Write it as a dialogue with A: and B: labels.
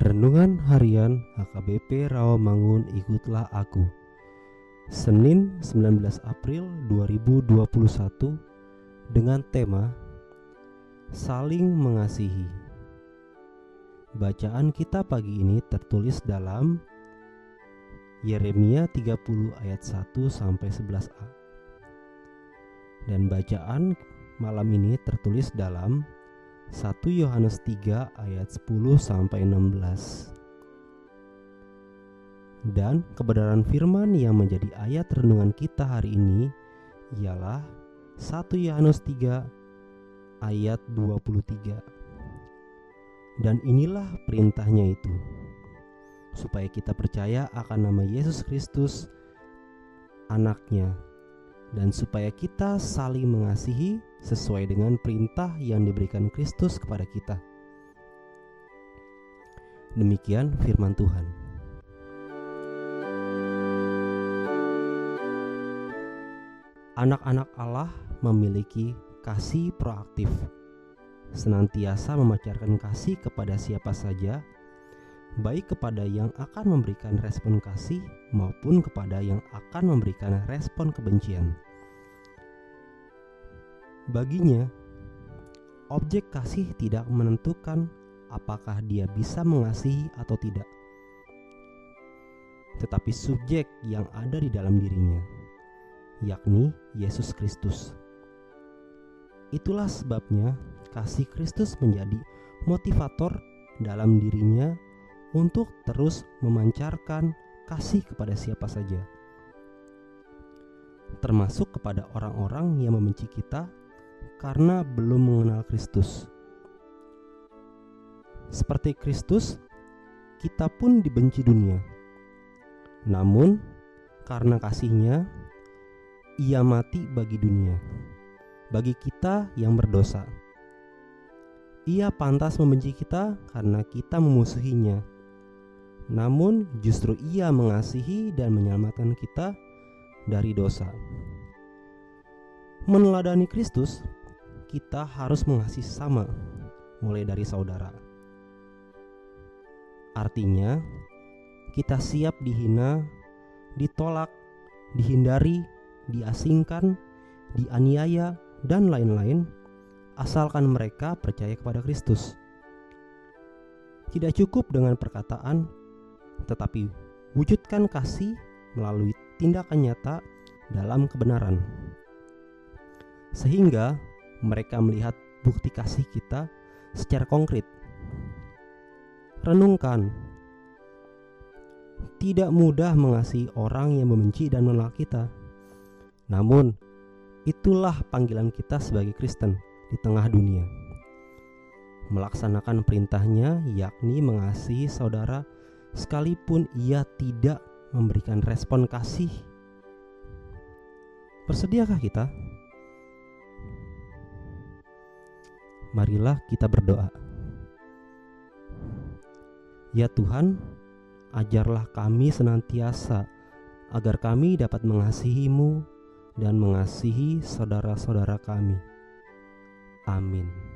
A: Renungan Harian HKBP Rawamangun Ikutlah Aku. Senin 19 April 2021 dengan tema Saling Mengasihi. Bacaan kita pagi ini tertulis dalam Yeremia 30 ayat 1 sampai 11a Dan bacaan malam ini tertulis dalam 1 Yohanes 3 ayat 10 sampai 16. Dan kebenaran firman yang menjadi ayat renungan kita hari ini ialah 1 Yohanes 3 ayat 23. Dan inilah perintahnya itu supaya kita percaya akan nama Yesus Kristus anaknya dan supaya kita saling mengasihi sesuai dengan perintah yang diberikan Kristus kepada kita. Demikian firman Tuhan. Anak-anak Allah memiliki kasih proaktif, senantiasa memancarkan kasih kepada siapa saja, baik kepada yang akan memberikan respon kasih maupun kepada yang akan memberikan respon kebencian. Baginya, objek kasih tidak menentukan apakah dia bisa mengasihi atau tidak, tetapi subjek yang ada di dalam dirinya, yakni Yesus Kristus. Itulah sebabnya kasih Kristus menjadi motivator dalam dirinya untuk terus memancarkan kasih kepada siapa saja, termasuk kepada orang-orang yang membenci kita karena belum mengenal Kristus. Seperti Kristus, kita pun dibenci dunia. Namun, karena kasihnya, ia mati bagi dunia, bagi kita yang berdosa. Ia pantas membenci kita karena kita memusuhinya. Namun, justru ia mengasihi dan menyelamatkan kita dari dosa. Meneladani Kristus kita harus mengasihi sama, mulai dari saudara. Artinya, kita siap dihina, ditolak, dihindari, diasingkan, dianiaya, dan lain-lain, asalkan mereka percaya kepada Kristus. Tidak cukup dengan perkataan, tetapi wujudkan kasih melalui tindakan nyata dalam kebenaran, sehingga mereka melihat bukti kasih kita secara konkret. Renungkan, tidak mudah mengasihi orang yang membenci dan menolak kita. Namun, itulah panggilan kita sebagai Kristen di tengah dunia. Melaksanakan perintahnya yakni mengasihi saudara sekalipun ia tidak memberikan respon kasih. Bersediakah kita? marilah kita berdoa. Ya Tuhan, ajarlah kami senantiasa agar kami dapat mengasihimu dan mengasihi saudara-saudara kami. Amin.